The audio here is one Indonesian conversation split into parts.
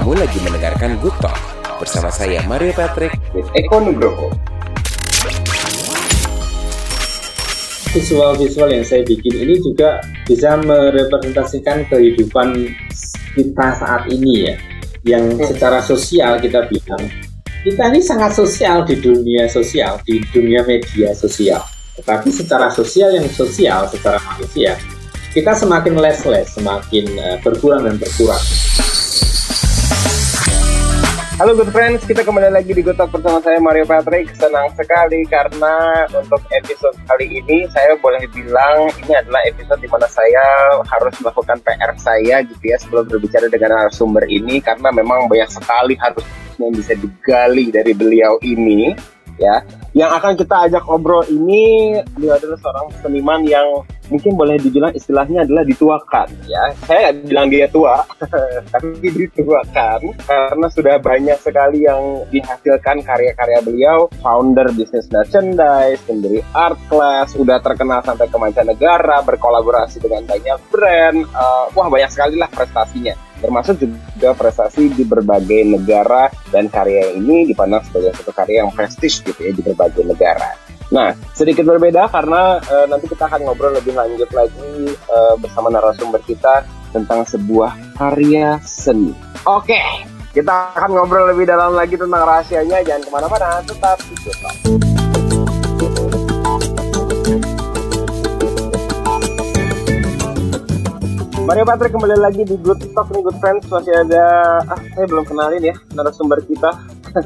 Kamu lagi mendengarkan Good Talk bersama saya Mario Patrick with Eko Nugroho. Visual-visual yang saya bikin ini juga bisa merepresentasikan kehidupan kita saat ini ya, yang secara sosial kita bilang kita ini sangat sosial di dunia sosial, di dunia media sosial. Tetapi secara sosial yang sosial, secara manusia, kita semakin less-less, semakin uh, berkurang dan berkurang. Halo good friends, kita kembali lagi di Good Talk bersama saya Mario Patrick. Senang sekali karena untuk episode kali ini saya boleh bilang ini adalah episode di mana saya harus melakukan PR saya gitu ya sebelum berbicara dengan narasumber ini karena memang banyak sekali harus yang bisa digali dari beliau ini ya. Yang akan kita ajak ngobrol ini beliau adalah seorang seniman yang mungkin boleh dibilang istilahnya adalah dituakan ya. Saya nggak bilang dia tua, tapi dituakan karena sudah banyak sekali yang dihasilkan karya-karya beliau. Founder bisnis merchandise, pendiri art class, sudah terkenal sampai ke mancanegara, berkolaborasi dengan banyak brand. Uh, wah banyak sekali lah prestasinya. Termasuk juga prestasi di berbagai negara dan karya ini dipandang sebagai satu karya yang prestis gitu ya di berbagai negara. Nah, sedikit berbeda karena uh, nanti kita akan ngobrol lebih lanjut lagi uh, bersama narasumber kita tentang sebuah karya seni. Oke, kita akan ngobrol lebih dalam lagi tentang rahasianya. Jangan ke mana-mana, tetap di Talk. Mario Patrick kembali lagi di Good Talk nih Good Friends. Masih ada ah saya belum kenalin ya narasumber kita.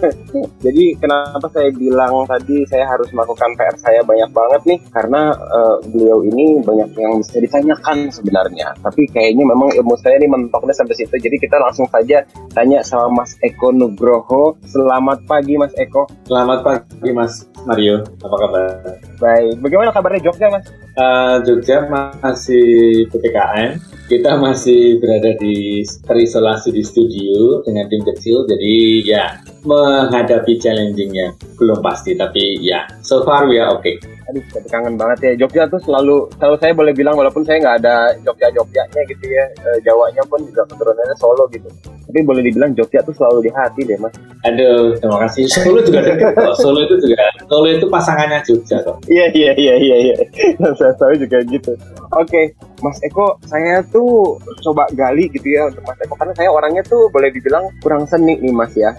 Jadi kenapa saya bilang tadi saya harus melakukan PR saya banyak banget nih? Karena uh, beliau ini banyak yang bisa ditanyakan sebenarnya. Tapi kayaknya memang ilmu saya ini mentoknya sampai situ. Jadi kita langsung saja tanya sama Mas Eko Nugroho. Selamat pagi Mas Eko. Selamat pagi Mas Mario. Apa kabar baik bagaimana kabarnya Jogja Mas? Uh, Jogja masih PPKM kita masih berada di terisolasi di studio dengan tim kecil. Jadi ya menghadapi challengingnya belum pasti. Tapi ya so far we are okay aduh tapi kangen banget ya. Jogja tuh selalu selalu saya boleh bilang walaupun saya nggak ada Jogja Jogjanya gitu ya e, Jawanya pun juga keturunannya Solo gitu. Tapi boleh dibilang Jogja tuh selalu di hati deh mas. Aduh terima kasih. Solo juga dekat kok Solo itu juga Solo itu pasangannya Jogja kok iya iya iya iya iya. Saya tahu juga gitu. Oke okay. Mas Eko saya tuh coba gali gitu ya untuk Mas Eko karena saya orangnya tuh boleh dibilang kurang seni nih Mas ya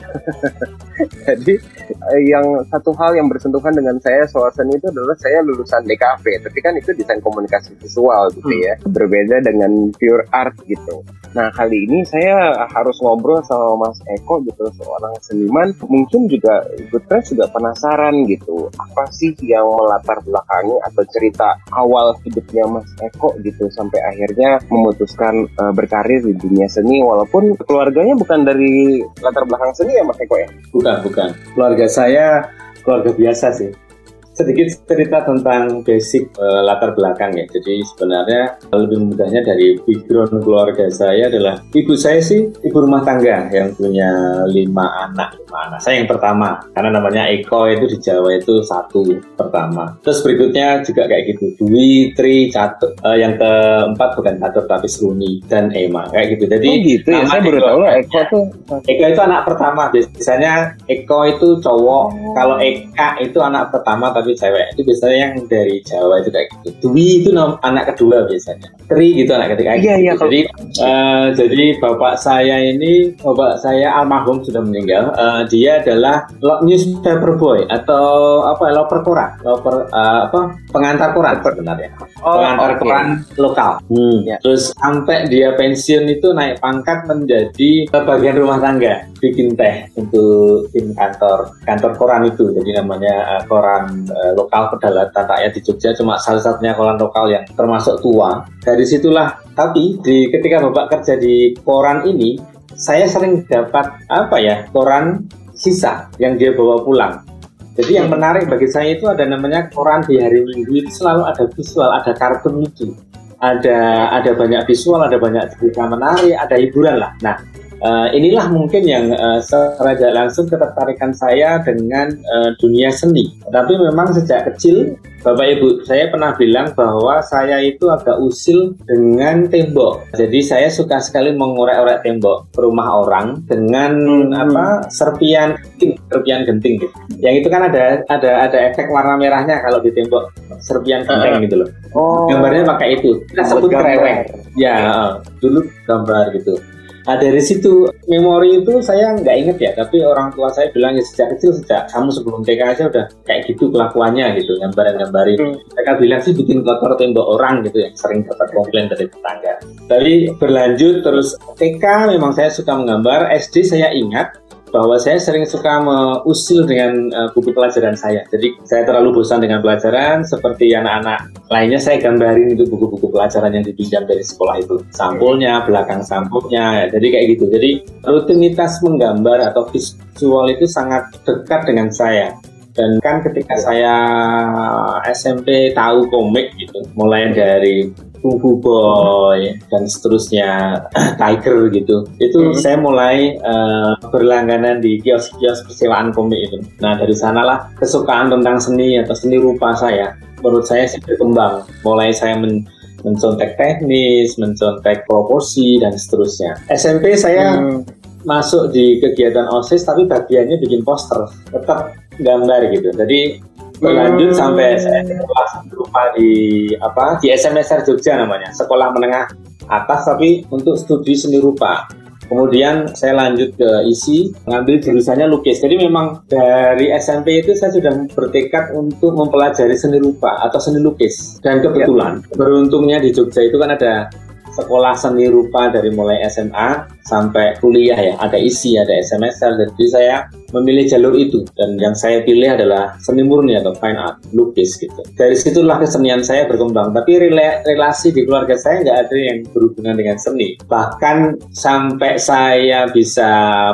jadi eh, yang satu hal yang bersentuhan dengan saya soal seni itu adalah saya lulusan DKV, tapi kan itu desain komunikasi visual gitu hmm. ya, berbeda dengan pure art gitu. Nah kali ini saya harus ngobrol sama Mas Eko gitu, seorang seniman. Mungkin juga Good Friends juga penasaran gitu, apa sih yang melatar belakangi atau cerita awal hidupnya Mas Eko gitu sampai akhirnya memutuskan uh, berkarir di dunia seni, walaupun keluarganya bukan dari latar belakang seni ya Mas Eko ya? Bukan, bukan. Keluarga saya keluarga biasa sih sedikit cerita tentang basic uh, latar belakang ya. Jadi sebenarnya lebih mudahnya dari background keluarga saya adalah ibu saya sih ibu rumah tangga yang punya lima anak. Lima anak. Saya yang pertama karena namanya Eko itu di Jawa itu satu pertama. Terus berikutnya juga kayak gitu Dwi, Tri, Catur. Uh, yang keempat bukan Catur tapi Sruni dan Ema kayak gitu. Jadi oh gitu ya. Saya baru tahu Eko tuh. Eko itu anak pertama. Biasanya Eko itu cowok. Oh. Kalau Eka itu anak pertama tapi cewek. Itu biasanya yang dari Jawa itu kayak gitu. Dwi itu anak kedua biasanya. Tri gitu anak ketiga iya, iya, gitu. jadi uh, jadi bapak saya ini bapak saya almarhum sudah meninggal. Uh, dia adalah newspaper boy atau apa loper koran. Loper uh, apa pengantar koran sebenarnya. Oh, pengantar okay. koran lokal. Hmm. ya. terus sampai dia pensiun itu naik pangkat menjadi bagian rumah tangga. Bikin teh untuk tim kantor kantor koran itu. Jadi namanya uh, koran uh, lokal pedalatan rakyat di Jogja cuma salah satunya koran lokal yang termasuk tua. Dari situlah tapi di ketika bapak kerja di koran ini saya sering dapat apa ya koran sisa yang dia bawa pulang. Jadi yang menarik bagi saya itu ada namanya koran di hari Minggu itu selalu ada visual, ada kartun lucu, ada ada banyak visual, ada banyak cerita menarik, ada hiburan lah. Nah uh, inilah mungkin yang uh, secara langsung ketertarikan saya dengan uh, dunia seni. Tapi memang sejak kecil Bapak Ibu, saya pernah bilang bahwa saya itu agak usil dengan tembok. Jadi saya suka sekali mengorek-orek tembok rumah orang dengan hmm. apa serpian genting, serpian genting gitu. Yang itu kan ada ada ada efek warna merahnya kalau di tembok serpian genting uh. gitu loh. Oh. Gambarnya pakai itu. Kita sebut kereweng. Ya, dulu gambar gitu. Nah dari situ memori itu saya nggak inget ya, tapi orang tua saya bilang ya sejak kecil sejak kamu sebelum TK aja udah kayak gitu kelakuannya gitu, gambaran-gambarin. Hmm. Mereka bilang sih bikin kotor tembok orang gitu ya, sering dapat komplain dari tetangga. Tapi berlanjut terus TK memang saya suka menggambar, SD saya ingat bahwa saya sering suka mengusil dengan uh, buku pelajaran saya. Jadi saya terlalu bosan dengan pelajaran seperti anak-anak lainnya saya gambarin itu buku-buku pelajaran yang dipinjam dari sekolah itu. Sampulnya, belakang sampulnya. Jadi kayak gitu. Jadi rutinitas menggambar atau visual itu sangat dekat dengan saya. Dan kan ketika saya SMP tahu komik gitu, mulai dari Kung Fu Boy dan seterusnya Tiger gitu itu hmm. saya mulai uh, berlangganan di kios-kios persewaan komik itu nah dari sanalah kesukaan tentang seni atau seni rupa saya menurut saya sih berkembang mulai saya men mencontek teknis, mencontek proporsi dan seterusnya. SMP saya hmm. masuk di kegiatan OSIS tapi bagiannya bikin poster, tetap gambar gitu. Jadi berlanjut hmm. sampai saya kelas berupa di apa di SMSR Jogja namanya sekolah menengah atas tapi untuk studi seni rupa Kemudian saya lanjut ke isi, mengambil jurusannya lukis. Jadi memang dari SMP itu saya sudah bertekad untuk mempelajari seni rupa atau seni lukis. Dan kebetulan, ya. beruntungnya di Jogja itu kan ada sekolah seni rupa dari mulai SMA sampai kuliah ya. Ada isi ada SMSR jadi saya memilih jalur itu. Dan yang saya pilih adalah seni murni atau fine art lukis gitu. Dari situlah kesenian saya berkembang. Tapi relasi di keluarga saya nggak ada yang berhubungan dengan seni. Bahkan sampai saya bisa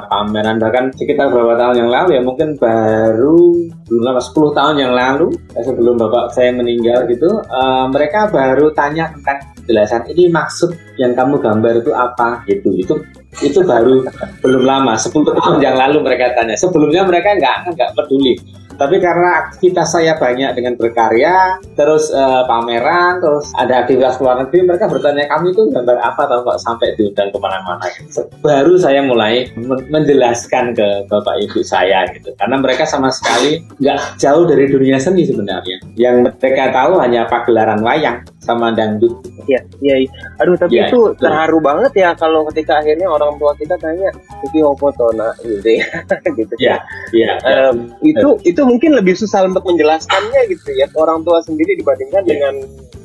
pameran bahkan sekitar beberapa tahun yang lalu ya mungkin baru lama 10 tahun yang lalu sebelum bapak saya meninggal gitu uh, mereka baru tanya tentang penjelasan ini maksud yang kamu gambar itu apa gitu itu itu baru belum lama 10 tahun yang lalu mereka tanya sebelumnya mereka nggak nggak peduli tapi karena aktivitas saya banyak dengan berkarya, terus uh, pameran, terus ada aktivitas luar negeri, mereka bertanya kami itu gambar apa atau kok sampai diundang ke mana-mana. Gitu. Baru saya mulai menjelaskan ke bapak ibu saya gitu, karena mereka sama sekali nggak jauh dari dunia seni sebenarnya. Yang mereka tahu hanya pagelaran wayang sama dangdut. Iya, iya. iya. Aduh, tapi ya, itu terharu banget ya kalau ketika akhirnya orang tua kita tanya, "Iki opo to, Nak?" gitu ya. gitu. Iya, iya. Um, itu itu mungkin lebih susah untuk menjelaskannya gitu ya orang tua sendiri dibandingkan yeah. dengan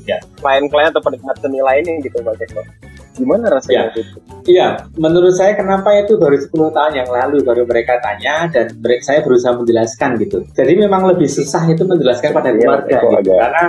ya klien-klien atau penikmat seni lainnya gitu Pak Jeko. Gimana rasanya ya. itu? Iya, menurut saya kenapa itu baru 10 tahun yang lalu baru mereka tanya dan mereka saya berusaha menjelaskan gitu. Jadi memang lebih susah itu menjelaskan pada iya, keluarga gitu. karena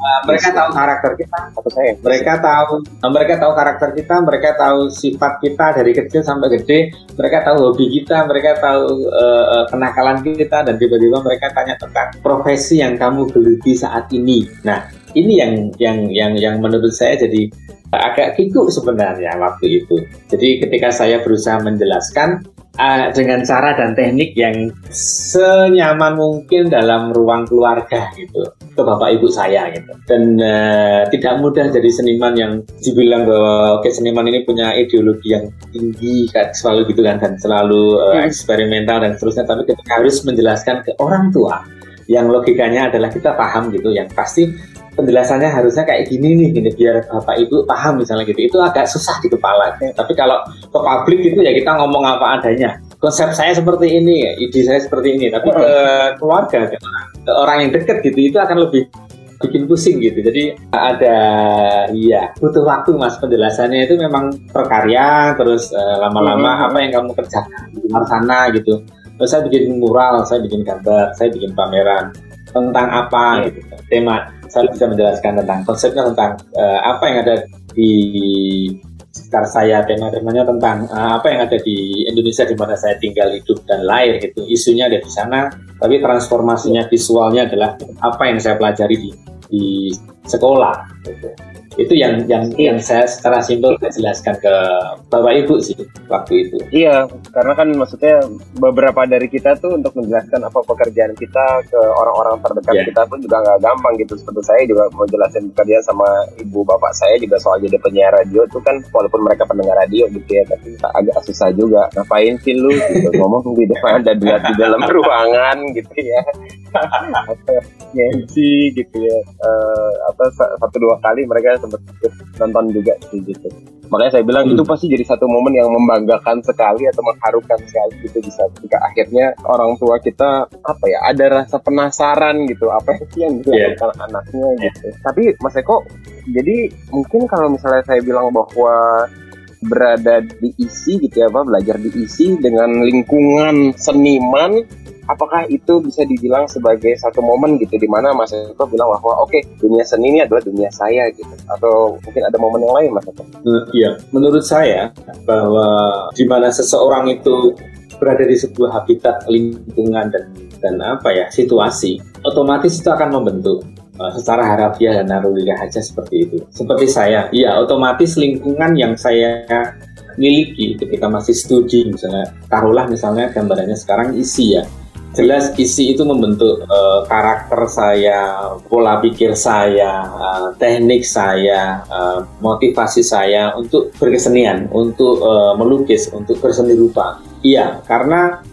Uh, mereka tahu. karakter kita atau saya. Mereka tahu uh, mereka tahu karakter kita mereka tahu sifat kita dari kecil sampai gede. Mereka tahu hobi kita mereka tahu uh, kenakalan kita dan tiba-tiba mereka tanya tentang profesi yang kamu geluti saat ini. Nah ini yang yang yang yang menurut saya jadi agak kikuk sebenarnya waktu itu. Jadi ketika saya berusaha menjelaskan uh, dengan cara dan teknik yang senyaman mungkin dalam ruang keluarga gitu ke bapak ibu saya gitu. Dan uh, tidak mudah jadi seniman yang dibilang bahwa oke okay, seniman ini punya ideologi yang tinggi kan selalu gitu kan dan selalu uh, eksperimental dan seterusnya. Tapi ketika harus menjelaskan ke orang tua yang logikanya adalah kita paham gitu yang pasti penjelasannya harusnya kayak gini nih gini biar bapak ibu paham misalnya gitu. Itu agak susah di kepala. Tapi kalau ke publik itu ya kita ngomong apa adanya. Konsep saya seperti ini ide saya seperti ini. Tapi ke keluarga ke orang, ke orang yang dekat gitu itu akan lebih bikin pusing gitu. Jadi ada iya butuh waktu mas penjelasannya. Itu memang perkarya terus uh, lama-lama hmm. apa yang kamu kerjakan di luar sana gitu. Terus saya bikin mural saya bikin gambar saya bikin pameran tentang apa yeah. gitu tema saya bisa menjelaskan tentang konsepnya tentang uh, apa yang ada di sekitar saya tema-temanya tentang uh, apa yang ada di Indonesia di mana saya tinggal hidup dan lahir gitu isunya ada di sana tapi transformasinya visualnya adalah apa yang saya pelajari di di sekolah gitu. Itu yang yang yang saya secara simpel saya jelaskan ke bapak ibu sih waktu itu. Iya karena kan maksudnya beberapa dari kita tuh untuk menjelaskan apa pekerjaan kita ke orang-orang terdekat yeah. kita pun juga nggak gampang gitu. Seperti saya juga mau jelasin pekerjaan sama ibu bapak saya juga soal jadi penyiar radio tuh kan walaupun mereka pendengar radio gitu ya tapi agak susah juga. Ngapain sih lu gitu? Ngomong di depan ada dua di dalam ruangan gitu ya. Ngensi gitu ya. Uh, atau satu dua kali mereka sempat nonton juga sih gitu makanya saya bilang hmm. itu pasti jadi satu momen yang membanggakan sekali atau mengharukan sekali gitu bisa ketika akhirnya orang tua kita apa ya ada rasa penasaran gitu apa sih yang dilakukan yeah. anaknya gitu tapi Mas Eko jadi mungkin kalau misalnya saya bilang bahwa berada di isi gitu ya Pak belajar di isi dengan lingkungan seniman apakah itu bisa dibilang sebagai satu momen gitu di mana Mas Eko bilang bahwa oke okay, dunia seni ini adalah dunia saya gitu atau mungkin ada momen yang lain Mas Eko? Iya, menurut saya bahwa di mana seseorang itu berada di sebuah habitat lingkungan dan dan apa ya situasi otomatis itu akan membentuk uh, secara harafiah dan naruliyah aja seperti itu. Seperti saya, iya otomatis lingkungan yang saya miliki ketika masih studi misalnya taruhlah misalnya gambarannya sekarang isi ya jelas isi itu membentuk uh, karakter saya, pola pikir saya, uh, teknik saya, uh, motivasi saya untuk berkesenian, untuk uh, melukis, untuk berseni rupa. Iya, karena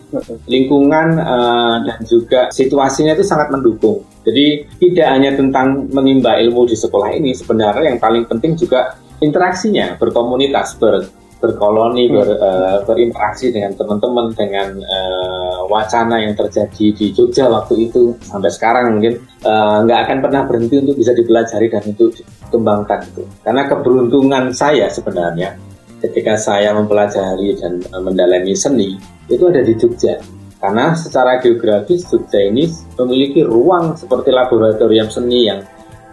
lingkungan uh, dan juga situasinya itu sangat mendukung. Jadi tidak hanya tentang menimba ilmu di sekolah ini, sebenarnya yang paling penting juga interaksinya, berkomunitas, ber berkoloni, ber, uh, berinteraksi dengan teman-teman, dengan uh, wacana yang terjadi di Jogja waktu itu sampai sekarang mungkin uh, nggak akan pernah berhenti untuk bisa dipelajari dan untuk dikembangkan itu. Karena keberuntungan saya sebenarnya ketika saya mempelajari dan uh, mendalami seni itu ada di Jogja. Karena secara geografis Jogja ini memiliki ruang seperti laboratorium seni yang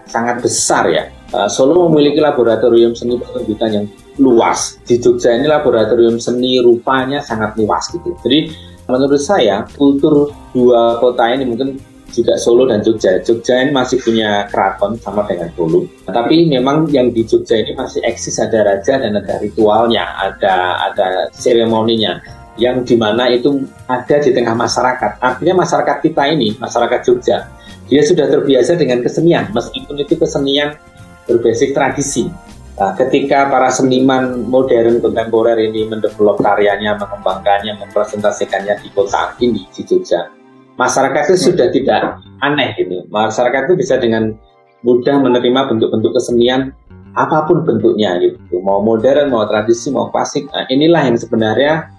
sangat besar ya. Uh, Solo memiliki laboratorium seni pertunjukan yang luas. Di Jogja ini laboratorium seni rupanya sangat luas gitu. Jadi menurut saya kultur dua kota ini mungkin juga Solo dan Jogja. Jogja ini masih punya keraton sama dengan Solo. Tapi memang yang di Jogja ini masih eksis ada raja dan ada ritualnya, ada ada seremoninya yang di mana itu ada di tengah masyarakat. Artinya masyarakat kita ini, masyarakat Jogja, dia sudah terbiasa dengan kesenian, meskipun itu kesenian berbasis tradisi. Nah, ketika para seniman modern kontemporer ini mendevelop karyanya, mengembangkannya, mempresentasikannya di kota ini di Jogja, masyarakat itu hmm. sudah tidak aneh gitu. Masyarakat itu bisa dengan mudah menerima bentuk-bentuk kesenian apa pun bentuknya gitu. Mau modern, mau tradisi, mau klasik. Nah, inilah yang sebenarnya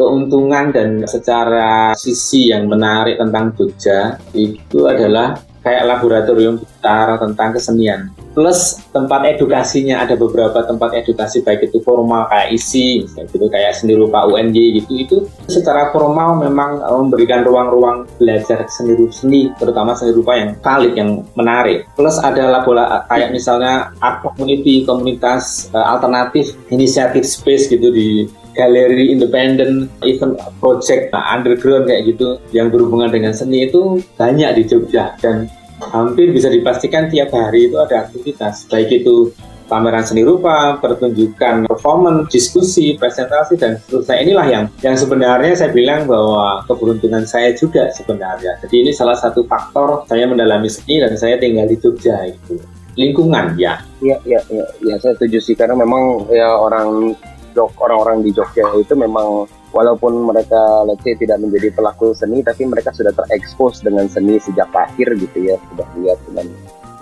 keuntungan dan secara sisi yang menarik tentang Jogja itu adalah kayak laboratorium besar tentang kesenian. Plus tempat edukasinya ada beberapa tempat edukasi baik itu formal kayak isi, gitu kayak seni rupa UNJ gitu. Itu secara formal memang eh, memberikan ruang-ruang belajar seni seni, terutama seni rupa yang valid yang menarik. Plus ada laboratorium kayak misalnya art community, komunitas uh, alternatif, inisiatif space gitu di galeri independen, event project nah, underground kayak gitu yang berhubungan dengan seni itu banyak di Jogja dan hampir bisa dipastikan tiap hari itu ada aktivitas baik itu pameran seni rupa, pertunjukan performance, diskusi, presentasi dan seterusnya inilah yang yang sebenarnya saya bilang bahwa keberuntungan saya juga sebenarnya. Jadi ini salah satu faktor saya mendalami seni dan saya tinggal di Jogja itu. Lingkungan ya. Iya, iya, iya, ya, saya setuju sih karena memang ya orang Jog orang-orang di Jogja itu memang walaupun mereka let's say tidak menjadi pelaku seni tapi mereka sudah terekspos dengan seni sejak lahir gitu ya sudah lihat dengan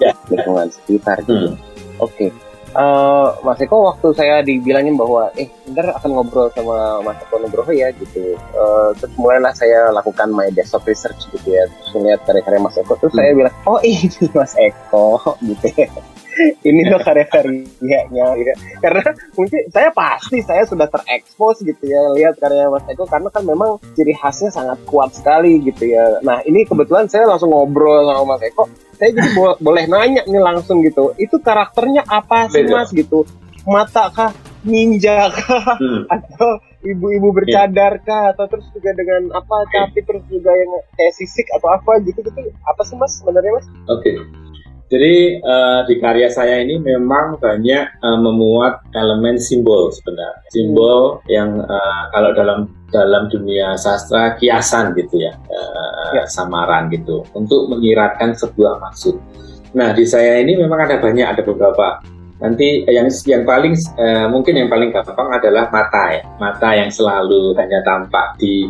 ya. lingkungan sekitar gitu. Hmm. Oke. Okay. Uh, Mas Eko waktu saya dibilangin bahwa eh ntar akan ngobrol sama Mas Eko Nugroho ya gitu uh, terus mulailah saya lakukan my desktop research gitu ya terus lihat karya-karya Mas Eko terus hmm. saya bilang oh ini Mas Eko gitu ya ini loh karya-karyanya gitu. karena mungkin saya pasti saya sudah terekspos gitu ya lihat karya Mas Eko karena kan memang ciri khasnya sangat kuat sekali gitu ya. Nah ini kebetulan saya langsung ngobrol sama Mas Eko saya jadi bo boleh nanya nih langsung gitu itu karakternya apa sih Mas? Gitu. Mata kah ninja kah hmm. atau ibu-ibu bercadar kah atau terus juga dengan apa tapi terus juga yang kayak sisik atau apa gitu gitu. Apa sih mas sebenarnya mas? Oke. okay Jadi uh, di karya saya ini memang banyak uh, memuat elemen simbol sebenarnya. Simbol yang uh, kalau dalam dalam dunia sastra kiasan gitu ya, uh, ya. samaran gitu untuk menyiratkan sebuah maksud. Nah di saya ini memang ada banyak ada beberapa. Nanti yang yang paling uh, mungkin yang paling gampang adalah mata ya, mata yang selalu hanya tampak di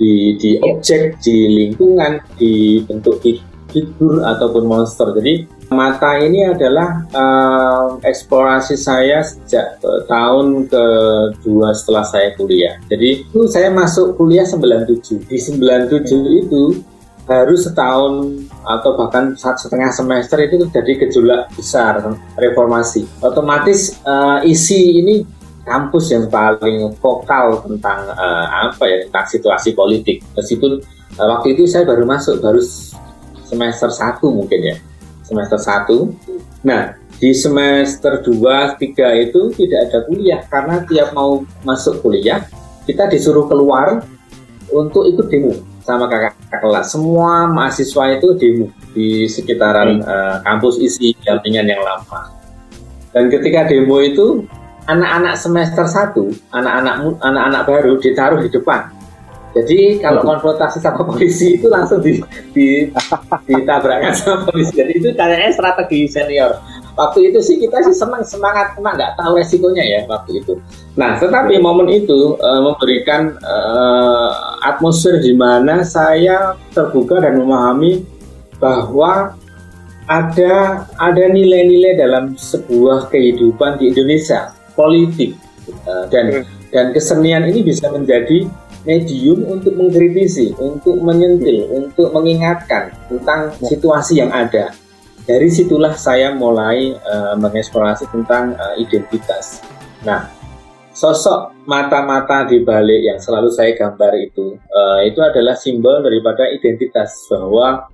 di di objek, di lingkungan, di bentuk figur ataupun monster. Jadi mata ini adalah uh, eksplorasi saya sejak uh, tahun kedua setelah saya kuliah. Jadi itu saya masuk kuliah 97. Di 97 itu baru setahun atau bahkan satu setengah semester itu terjadi gejolak besar reformasi. Otomatis uh, isi ini kampus yang paling vokal tentang uh, apa ya tentang situasi politik. Meskipun uh, waktu itu saya baru masuk baru semester 1 mungkin ya. Semester 1 nah di semester 2, 3 itu tidak ada kuliah. Karena tiap mau masuk kuliah kita disuruh keluar untuk ikut demo sama kakak kelas. Semua mahasiswa itu demo di sekitaran hmm. uh, kampus isi jaringan yang lama. Dan ketika demo itu anak-anak semester 1 anak-anak anak-anak baru ditaruh di depan jadi kalau konfrontasi sama polisi itu langsung di, di ditabrakkan sama polisi. Jadi itu kayaknya strategi senior. Waktu itu sih kita sih senang semangat karena nggak tahu resikonya ya waktu itu. Nah, tetapi momen itu uh, memberikan uh, atmosfer di mana saya terbuka dan memahami bahwa ada ada nilai-nilai dalam sebuah kehidupan di Indonesia politik uh, dan hmm. dan kesenian ini bisa menjadi medium untuk mengkritisi, untuk menyentil, untuk mengingatkan tentang situasi yang ada. Dari situlah saya mulai uh, mengeksplorasi tentang uh, identitas. Nah, sosok mata-mata di balik yang selalu saya gambar itu, uh, itu adalah simbol daripada identitas bahwa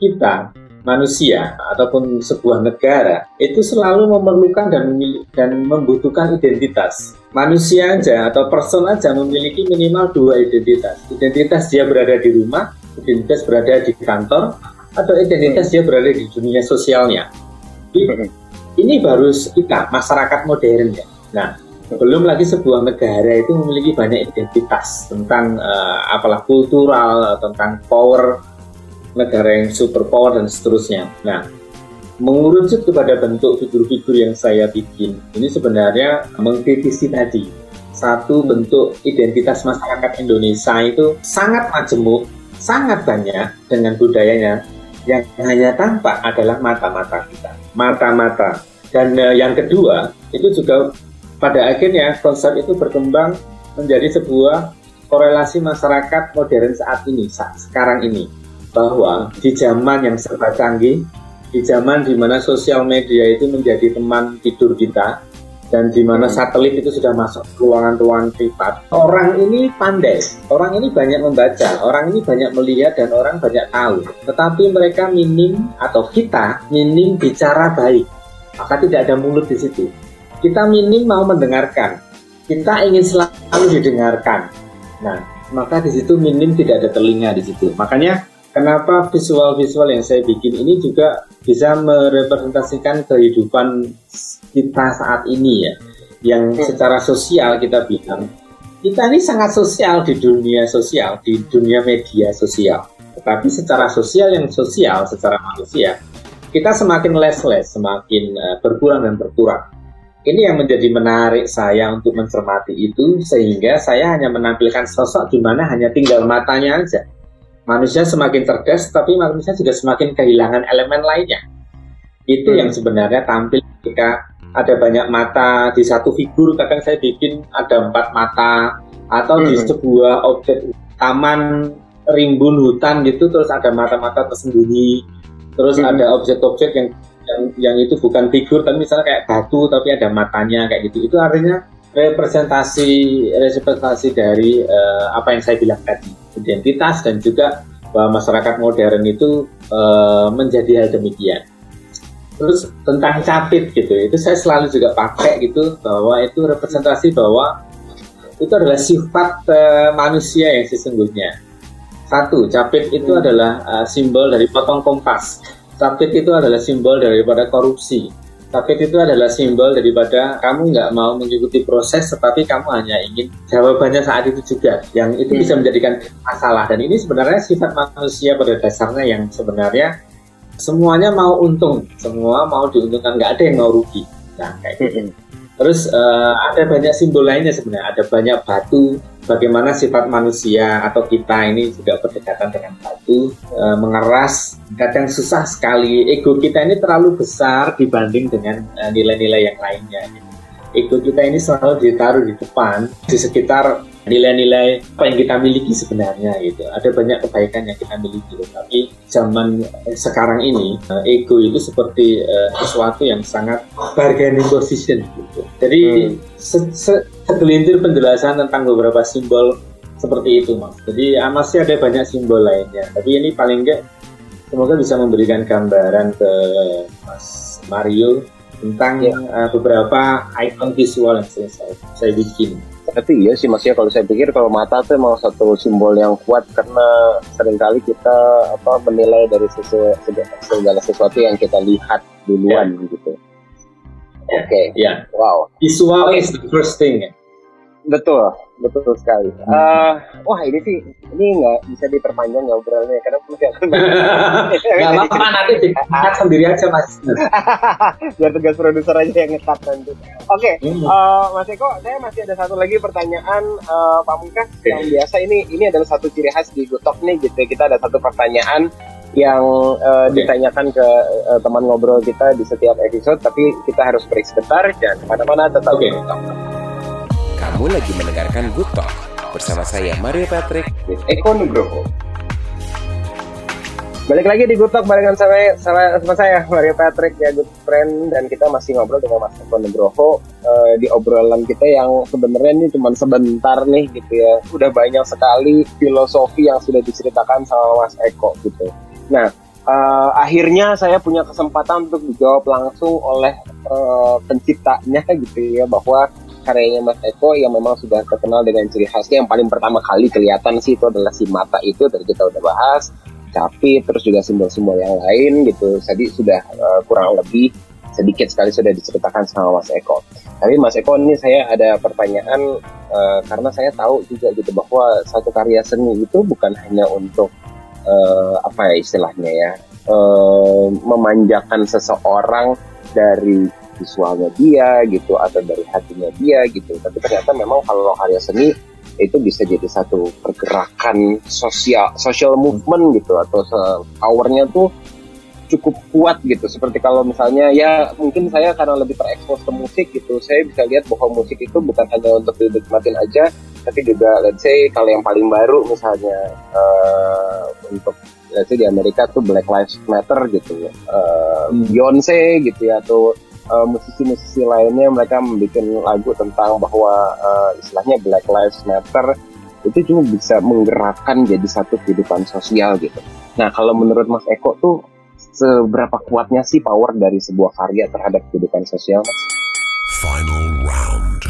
kita manusia ataupun sebuah negara itu selalu memerlukan dan dan membutuhkan identitas. Manusia aja atau person aja memiliki minimal dua identitas. Identitas dia berada di rumah, identitas berada di kantor, atau identitas dia berada di dunia sosialnya. Ini baru kita masyarakat modern ya. Nah, belum lagi sebuah negara itu memiliki banyak identitas tentang uh, apalah kultural, tentang power negara yang superpower dan seterusnya. Nah, mengerucut kepada bentuk figur-figur yang saya bikin, ini sebenarnya mengkritisi tadi. Satu bentuk identitas masyarakat Indonesia itu sangat majemuk, sangat banyak dengan budayanya, yang hanya tampak adalah mata-mata kita. Mata-mata. Dan uh, yang kedua, itu juga pada akhirnya konsep itu berkembang menjadi sebuah korelasi masyarakat modern saat ini, saat sekarang ini bahwa di zaman yang serba canggih, di zaman di mana sosial media itu menjadi teman tidur kita, dan di mana hmm. satelit itu sudah masuk ke ruangan-ruangan privat, orang ini pandai, orang ini banyak membaca, orang ini banyak melihat dan orang banyak tahu. Tetapi mereka minim atau kita minim bicara baik, maka tidak ada mulut di situ. Kita minim mau mendengarkan, kita ingin selalu didengarkan. Nah, maka di situ minim tidak ada telinga di situ. Makanya Kenapa visual-visual yang saya bikin ini juga bisa merepresentasikan kehidupan kita saat ini ya, yang hmm. secara sosial kita bilang kita ini sangat sosial di dunia sosial, di dunia media sosial. Tetapi secara sosial yang sosial, secara manusia, kita semakin less-less, semakin uh, berkurang dan berkurang. Ini yang menjadi menarik saya untuk mencermati itu, sehingga saya hanya menampilkan sosok di mana hanya tinggal matanya aja manusia semakin cerdas, tapi manusia juga semakin kehilangan elemen lainnya. Itu hmm. yang sebenarnya tampil ketika ada banyak mata di satu figur. Kadang saya bikin ada empat mata, atau hmm. di sebuah objek taman rimbun hutan gitu, terus ada mata-mata tersembunyi, terus hmm. ada objek-objek yang yang yang itu bukan figur, tapi misalnya kayak batu, tapi ada matanya kayak gitu. Itu artinya representasi representasi dari uh, apa yang saya bilang tadi identitas dan juga bahwa masyarakat modern itu uh, menjadi hal demikian. Terus tentang capit gitu, itu saya selalu juga pakai gitu bahwa itu representasi bahwa itu adalah sifat uh, manusia yang sesungguhnya. Satu, capit itu adalah uh, simbol dari potong kompas. Tapit itu adalah simbol daripada korupsi. Tapit itu adalah simbol daripada kamu nggak mau mengikuti proses, tetapi kamu hanya ingin jawabannya saat itu juga. Yang itu bisa menjadikan masalah. Dan ini sebenarnya sifat manusia pada dasarnya yang sebenarnya semuanya mau untung, semua mau diuntungkan, nggak ada yang mau rugi. Nah, kayak gitu. Terus uh, ada banyak simbol lainnya sebenarnya, ada banyak batu, bagaimana sifat manusia atau kita ini juga berdekatan dengan batu, uh, mengeras, kadang susah sekali. Ego kita ini terlalu besar dibanding dengan eh, nilai-nilai yang lainnya. Ego kita ini selalu ditaruh di depan, di sekitar nilai-nilai apa yang kita miliki sebenarnya gitu. Ada banyak kebaikan yang kita miliki, tapi zaman sekarang ini uh, ego itu seperti uh, sesuatu yang sangat bargaining position gitu. Jadi hmm. se -se segelintir penjelasan tentang beberapa simbol seperti itu mas. Jadi uh, masih ada banyak simbol lainnya, tapi ini paling enggak semoga bisa memberikan gambaran ke Mas Mario tentang ya. uh, beberapa icon visual yang saya, saya bikin tapi iya sih maksudnya kalau saya pikir kalau mata itu memang satu simbol yang kuat karena sering kali kita apa menilai dari sesuatu segala sesuatu yang kita lihat duluan yeah. gitu. Oke. Okay. Ya. Yeah. Wow. Visual okay. is the first thing. Ya. Betul, betul sekali. Hmm. Uh, wah ini sih ini nggak bisa diperpanjang ya obrolannya karena mungkin nggak apa-apa nanti diangkat sendiri aja mas. Biar tugas produser aja yang ngekat nanti. Oke, okay, hmm. uh, Mas Eko, saya masih ada satu lagi pertanyaan uh, Pak Mungkas okay. yang biasa ini ini adalah satu ciri khas di Gutok nih gitu. Kita ada satu pertanyaan yang uh, okay. ditanyakan ke uh, teman ngobrol kita di setiap episode, tapi kita harus break sebentar dan mana-mana tetap okay. Kamu lagi mendengarkan Good Talk bersama saya Mario Patrick with Eko Nugroho. Balik lagi di Good Talk barengan sama, sama, sama saya Mario Patrick ya good friend dan kita masih ngobrol dengan Mas Eko Nugroho uh, di obrolan kita yang sebenarnya ini cuma sebentar nih gitu ya. Udah banyak sekali filosofi yang sudah diceritakan sama Mas Eko gitu. Nah, uh, akhirnya saya punya kesempatan untuk dijawab langsung oleh uh, penciptanya gitu ya bahwa karyanya Mas Eko yang memang sudah terkenal dengan ciri khasnya yang paling pertama kali kelihatan sih itu adalah si mata itu dari kita udah bahas. Capi terus juga simbol-simbol yang lain gitu. Tadi sudah uh, kurang lebih sedikit sekali sudah diceritakan sama Mas Eko. Tapi Mas Eko ini saya ada pertanyaan uh, karena saya tahu juga gitu bahwa satu karya seni itu bukan hanya untuk uh, apa ya istilahnya ya uh, memanjakan seseorang dari visualnya dia gitu atau dari hatinya dia gitu. Tapi ternyata memang kalau karya seni itu bisa jadi satu pergerakan sosial social movement gitu atau powernya tuh cukup kuat gitu. Seperti kalau misalnya ya mungkin saya karena lebih terekspos ke musik gitu saya bisa lihat bahwa musik itu bukan hanya untuk dinikmatin aja tapi juga let's say kalau yang paling baru misalnya uh, untuk let's say di Amerika tuh Black Lives Matter gitu ya. Uh, Beyonce gitu ya atau uh, musisi-musisi lainnya mereka membuat lagu tentang bahwa uh, istilahnya Black Lives Matter itu cuma bisa menggerakkan jadi satu kehidupan sosial gitu. Nah kalau menurut Mas Eko tuh seberapa kuatnya sih power dari sebuah karya terhadap kehidupan sosial Mas? Final round.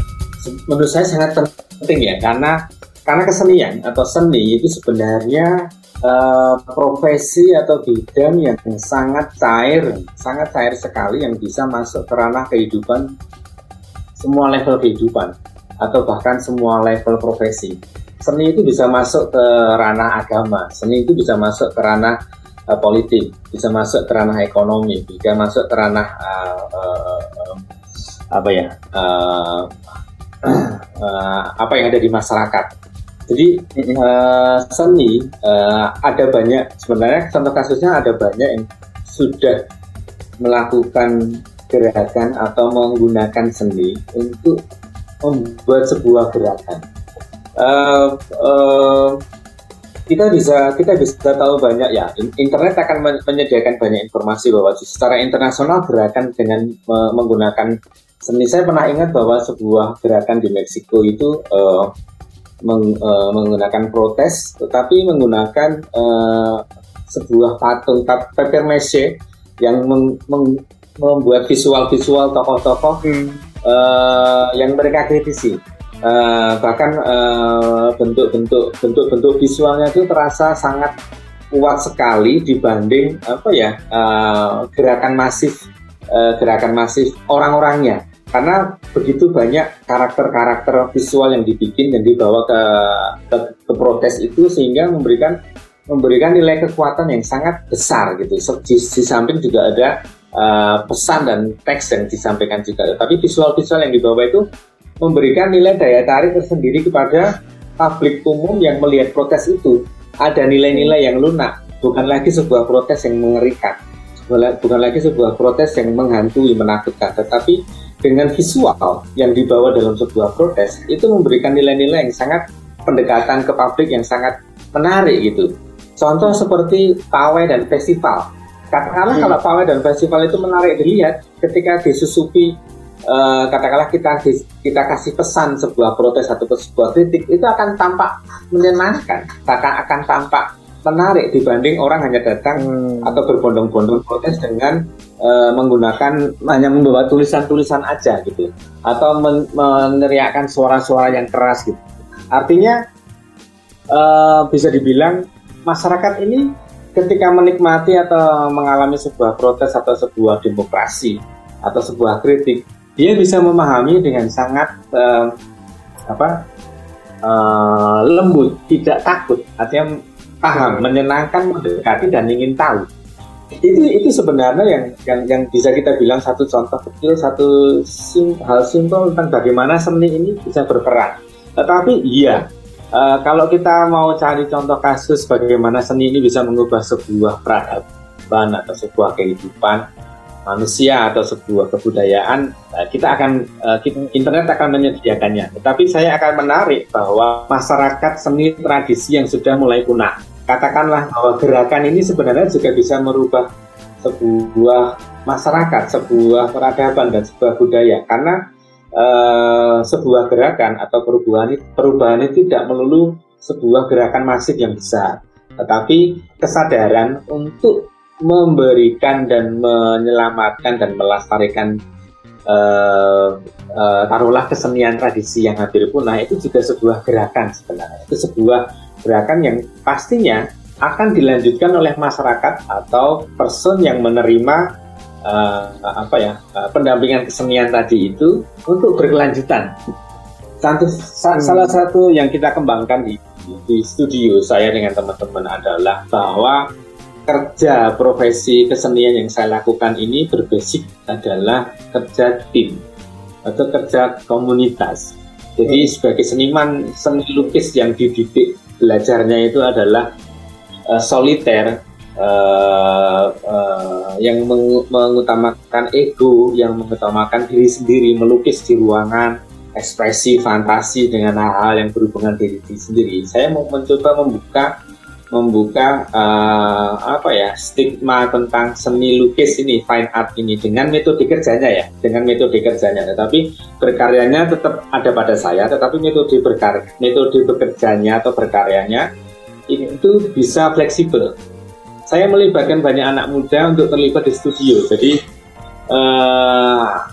Menurut saya sangat penting ya karena karena kesenian atau seni itu sebenarnya uh, profesi atau bidang yang sangat cair, sangat cair sekali yang bisa masuk ke ranah kehidupan semua level kehidupan atau bahkan semua level profesi. Seni itu bisa masuk ke ranah agama, seni itu bisa masuk ke ranah uh, politik, bisa masuk ke ranah ekonomi, bisa masuk ke ranah uh, uh, apa ya uh, uh, apa yang ada di masyarakat jadi uh, seni uh, ada banyak sebenarnya contoh kasusnya ada banyak yang sudah melakukan gerakan atau menggunakan seni untuk membuat sebuah gerakan. Uh, uh, kita bisa kita bisa tahu banyak ya internet akan menyediakan banyak informasi bahwa secara internasional gerakan dengan menggunakan seni saya pernah ingat bahwa sebuah gerakan di Meksiko itu uh, meng, uh, menggunakan protes, tetapi menggunakan uh, sebuah patung paper mache yang meng, meng, membuat visual-visual tokoh-tokoh hmm. uh, yang mereka kritisi. Uh, bahkan bentuk-bentuk uh, bentuk-bentuk visualnya itu terasa sangat kuat sekali dibanding apa ya uh, gerakan masif uh, gerakan masif orang-orangnya karena begitu banyak karakter-karakter visual yang dibikin dan dibawa ke, ke ke protes itu sehingga memberikan memberikan nilai kekuatan yang sangat besar gitu. Di, di samping juga ada uh, pesan dan teks yang disampaikan juga. Tapi visual-visual yang dibawa itu memberikan nilai daya tarik tersendiri kepada publik umum yang melihat protes itu. Ada nilai-nilai yang lunak, bukan lagi sebuah protes yang mengerikan, bukan lagi sebuah protes yang menghantui, menakutkan, tetapi dengan visual yang dibawa dalam sebuah protes itu memberikan nilai-nilai yang sangat pendekatan ke publik yang sangat menarik gitu. Contoh seperti pawai dan festival. Katakanlah hmm. kalau pawai dan festival itu menarik dilihat ketika disusupi uh, katakanlah kita kita kasih pesan sebuah protes atau sebuah kritik itu akan tampak menyenangkan, bahkan akan tampak menarik dibanding orang hanya datang hmm. atau berbondong-bondong protes dengan uh, menggunakan hanya membawa tulisan-tulisan aja gitu atau men meneriakkan suara-suara yang keras gitu. Artinya uh, bisa dibilang masyarakat ini ketika menikmati atau mengalami sebuah protes atau sebuah demokrasi atau sebuah kritik dia bisa memahami dengan sangat uh, apa uh, lembut tidak takut artinya paham, menyenangkan, mendekati dan ingin tahu. Itu itu sebenarnya yang yang yang bisa kita bilang satu contoh kecil, satu sim, hal simpel tentang bagaimana seni ini bisa berperan. Tetapi iya, uh, kalau kita mau cari contoh kasus bagaimana seni ini bisa mengubah sebuah peradaban atau sebuah kehidupan manusia atau sebuah kebudayaan, eh, kita akan uh, internet akan menyediakannya. Tetapi saya akan menarik bahwa masyarakat seni tradisi yang sudah mulai punah katakanlah bahwa gerakan ini sebenarnya juga bisa merubah sebuah masyarakat, sebuah peradaban dan sebuah budaya. Karena uh, sebuah gerakan atau perubahan perubahan itu tidak melulu sebuah gerakan masif yang besar, tetapi kesadaran untuk memberikan dan menyelamatkan dan melestarikan uh, uh, taruhlah kesenian tradisi yang hampir punah itu juga sebuah gerakan sebenarnya. Itu sebuah gerakan yang pastinya akan dilanjutkan oleh masyarakat atau person yang menerima uh, apa ya uh, pendampingan kesenian tadi itu untuk berkelanjutan. Satu, hmm. Salah satu yang kita kembangkan di, di studio saya dengan teman-teman adalah bahwa kerja profesi kesenian yang saya lakukan ini berbasis adalah kerja tim atau kerja komunitas. Jadi sebagai seniman seni lukis yang dididik belajarnya itu adalah uh, soliter uh, uh, yang meng mengutamakan ego, yang mengutamakan diri sendiri, melukis di ruangan, ekspresi, fantasi dengan hal-hal yang berhubungan diri, diri sendiri. Saya mau mencoba membuka membuka uh, apa ya stigma tentang seni lukis ini fine art ini dengan metode kerjanya ya dengan metode kerjanya. Tetapi berkaryanya tetap ada pada saya tetapi metode berkarya metode bekerjanya atau berkaryanya itu bisa fleksibel. Saya melibatkan banyak anak muda untuk terlibat di studio. Jadi uh,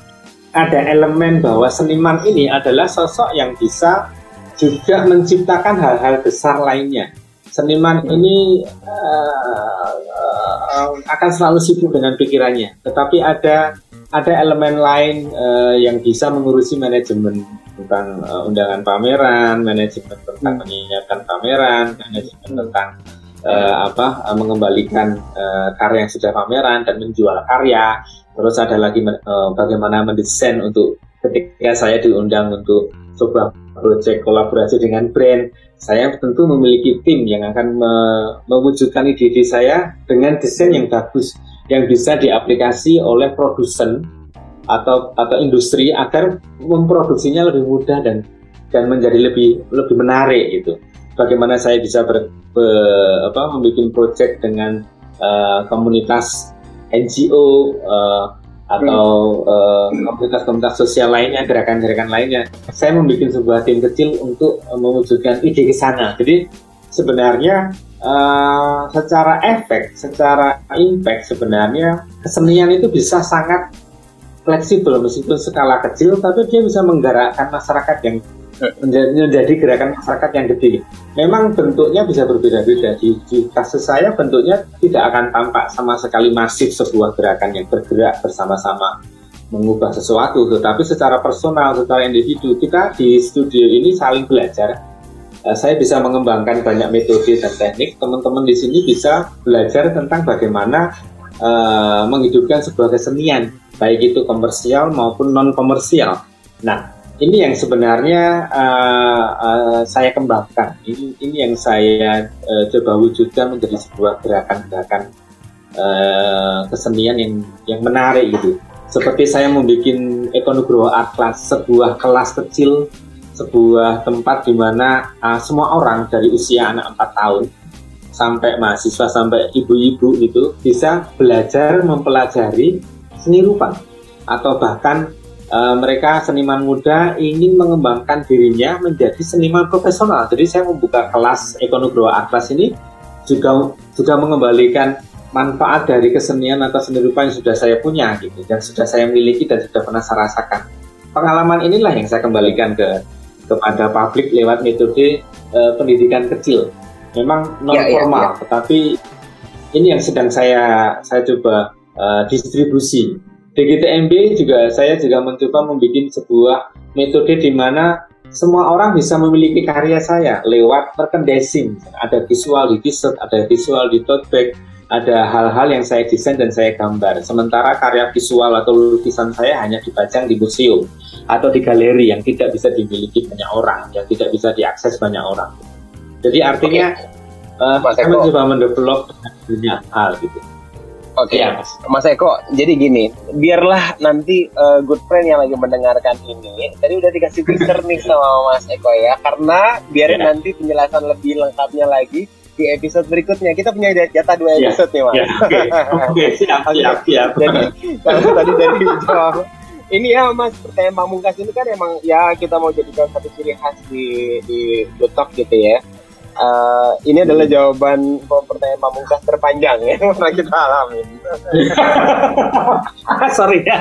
ada elemen bahwa seniman ini adalah sosok yang bisa juga menciptakan hal-hal besar lainnya seniman ini uh, uh, akan selalu sibuk dengan pikirannya, tetapi ada ada elemen lain uh, yang bisa mengurusi manajemen tentang uh, undangan pameran, manajemen tentang hmm. menyiapkan pameran, manajemen tentang uh, apa uh, mengembalikan uh, karya yang sudah pameran dan menjual karya. Terus ada lagi uh, bagaimana mendesain untuk ketika saya diundang untuk coba proyek kolaborasi dengan brand saya tentu memiliki tim yang akan me mewujudkan ide-ide saya dengan desain yang bagus yang bisa diaplikasi oleh produsen atau atau industri agar memproduksinya lebih mudah dan dan menjadi lebih lebih menarik gitu. Bagaimana saya bisa ber, be, apa membuat project dengan uh, komunitas NGO uh, atau uh, komunitas-komunitas sosial lainnya, gerakan-gerakan lainnya. Saya membuat sebuah tim kecil untuk uh, mewujudkan ide ke sana. Jadi sebenarnya uh, secara efek, secara impact sebenarnya kesenian itu bisa sangat fleksibel meskipun skala kecil, tapi dia bisa menggerakkan masyarakat yang menjadi, gerakan masyarakat yang gede. Memang bentuknya bisa berbeda-beda. Di, di kasus saya bentuknya tidak akan tampak sama sekali masif sebuah gerakan yang bergerak bersama-sama mengubah sesuatu, tetapi secara personal, secara individu kita di studio ini saling belajar. Uh, saya bisa mengembangkan banyak metode dan teknik. Teman-teman di sini bisa belajar tentang bagaimana uh, menghidupkan sebuah kesenian, baik itu komersial maupun non komersial. Nah, ini yang sebenarnya uh, uh, saya kembangkan. Ini, ini yang saya uh, coba wujudkan menjadi sebuah gerakan-gerakan uh, kesenian yang yang menarik gitu. Seperti saya membuat Ekonugroho Art Class, sebuah kelas kecil, sebuah tempat di mana uh, semua orang dari usia anak 4 tahun sampai mahasiswa sampai ibu-ibu itu bisa belajar mempelajari seni rupa atau bahkan uh, mereka seniman muda ingin mengembangkan dirinya menjadi seniman profesional. Jadi saya membuka kelas Ekonogrowa Art Class ini juga juga mengembalikan manfaat dari kesenian atau seni rupa yang sudah saya punya gitu dan sudah saya miliki dan sudah pernah saya rasakan. Pengalaman inilah yang saya kembalikan ke kepada publik lewat metode uh, pendidikan kecil. Memang non formal, ya, ya, ya. tetapi ini yang sedang saya saya coba uh, distribusi DGTMB juga saya juga mencoba membuat sebuah metode di mana semua orang bisa memiliki karya saya lewat merchandising. Ada visual di t-shirt, ada visual di tote bag, ada hal-hal yang saya desain dan saya gambar. Sementara karya visual atau lukisan saya hanya dipajang di museum atau di galeri yang tidak bisa dimiliki banyak orang, yang tidak bisa diakses banyak orang. Jadi artinya okay. uh, saya mencoba mendevelop banyak hal gitu. Oke, okay. ya, Mas Eko. Jadi gini, biarlah nanti uh, good friend yang lagi mendengarkan ini, tadi udah dikasih teaser nih sama Mas Eko ya, karena biarin ya. nanti penjelasan lebih lengkapnya lagi di episode berikutnya. Kita punya jatah dua ya. episode ya. nih, Mas. Ya, Oke, okay. okay, siap, siap, siap. Jadi kalau tadi dari jawab ini ya Mas pertanyaan pamungkas ini kan emang ya kita mau jadikan satu ciri khas di di Gotok gitu ya uh, ini adalah jawaban pertanyaan pamungkas terpanjang ya yang pernah kita alami. Sorry ya.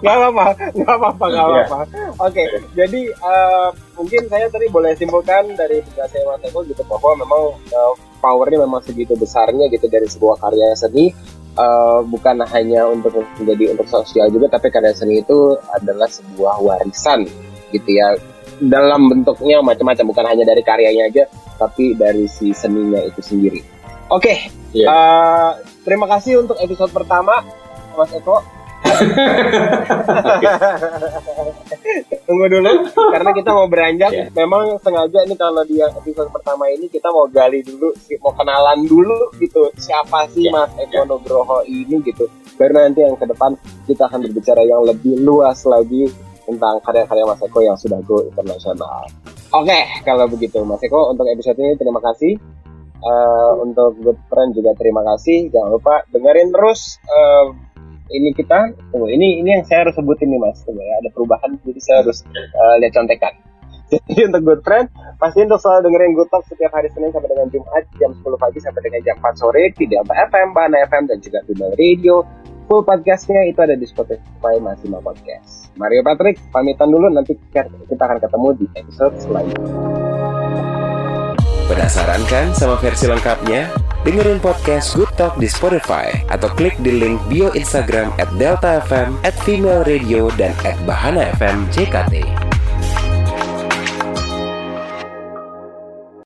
Gak apa-apa, gak apa-apa, gak iya. apa-apa. Oke, okay, jadi uh, mungkin saya tadi boleh simpulkan dari penjelasan Mas Eko gitu bahwa memang uh, powernya memang segitu besarnya gitu dari sebuah karya seni. Uh, bukan hanya untuk menjadi untuk sosial juga, tapi karya seni itu adalah sebuah warisan gitu ya dalam bentuknya macam-macam bukan hanya dari karyanya aja tapi dari si seninya itu sendiri. Oke, okay, iya. yeah. uh, terima kasih untuk episode pertama, Mas Eko. Tunggu dulu, karena kita mau beranjak. Yeah. Memang sengaja ini kalau di episode pertama ini kita mau gali dulu, mau kenalan dulu gitu. Siapa sih yeah. Mas Eko yeah. Nugroho ini gitu. Karena nanti yang ke depan kita akan berbicara yang lebih luas lagi tentang karya-karya Mas Eko yang sudah go internasional. Oke, okay, kalau begitu Mas Eko untuk episode ini terima kasih. Uh, untuk Good Friend juga terima kasih. Jangan lupa dengerin terus uh, ini kita. Tunggu, ini ini yang saya harus sebutin nih Mas. Tunggu ya, ada perubahan jadi saya harus uh, lihat contekan. Jadi untuk Good Friend, pasti untuk selalu dengerin Good Talk setiap hari Senin sampai dengan Jumat jam 10 pagi sampai dengan jam 4 sore di Delta FM, Bana FM, dan juga Bimbel Radio. Full podcastnya itu ada di Spotify Masima Podcast. Mario Patrick pamitan dulu nanti kita akan ketemu di episode selanjutnya. Penasaran kan sama versi lengkapnya? Dengerin podcast Good Talk di Spotify atau klik di link bio Instagram at Delta FM, at Female Radio, dan at Bahana FM JKT.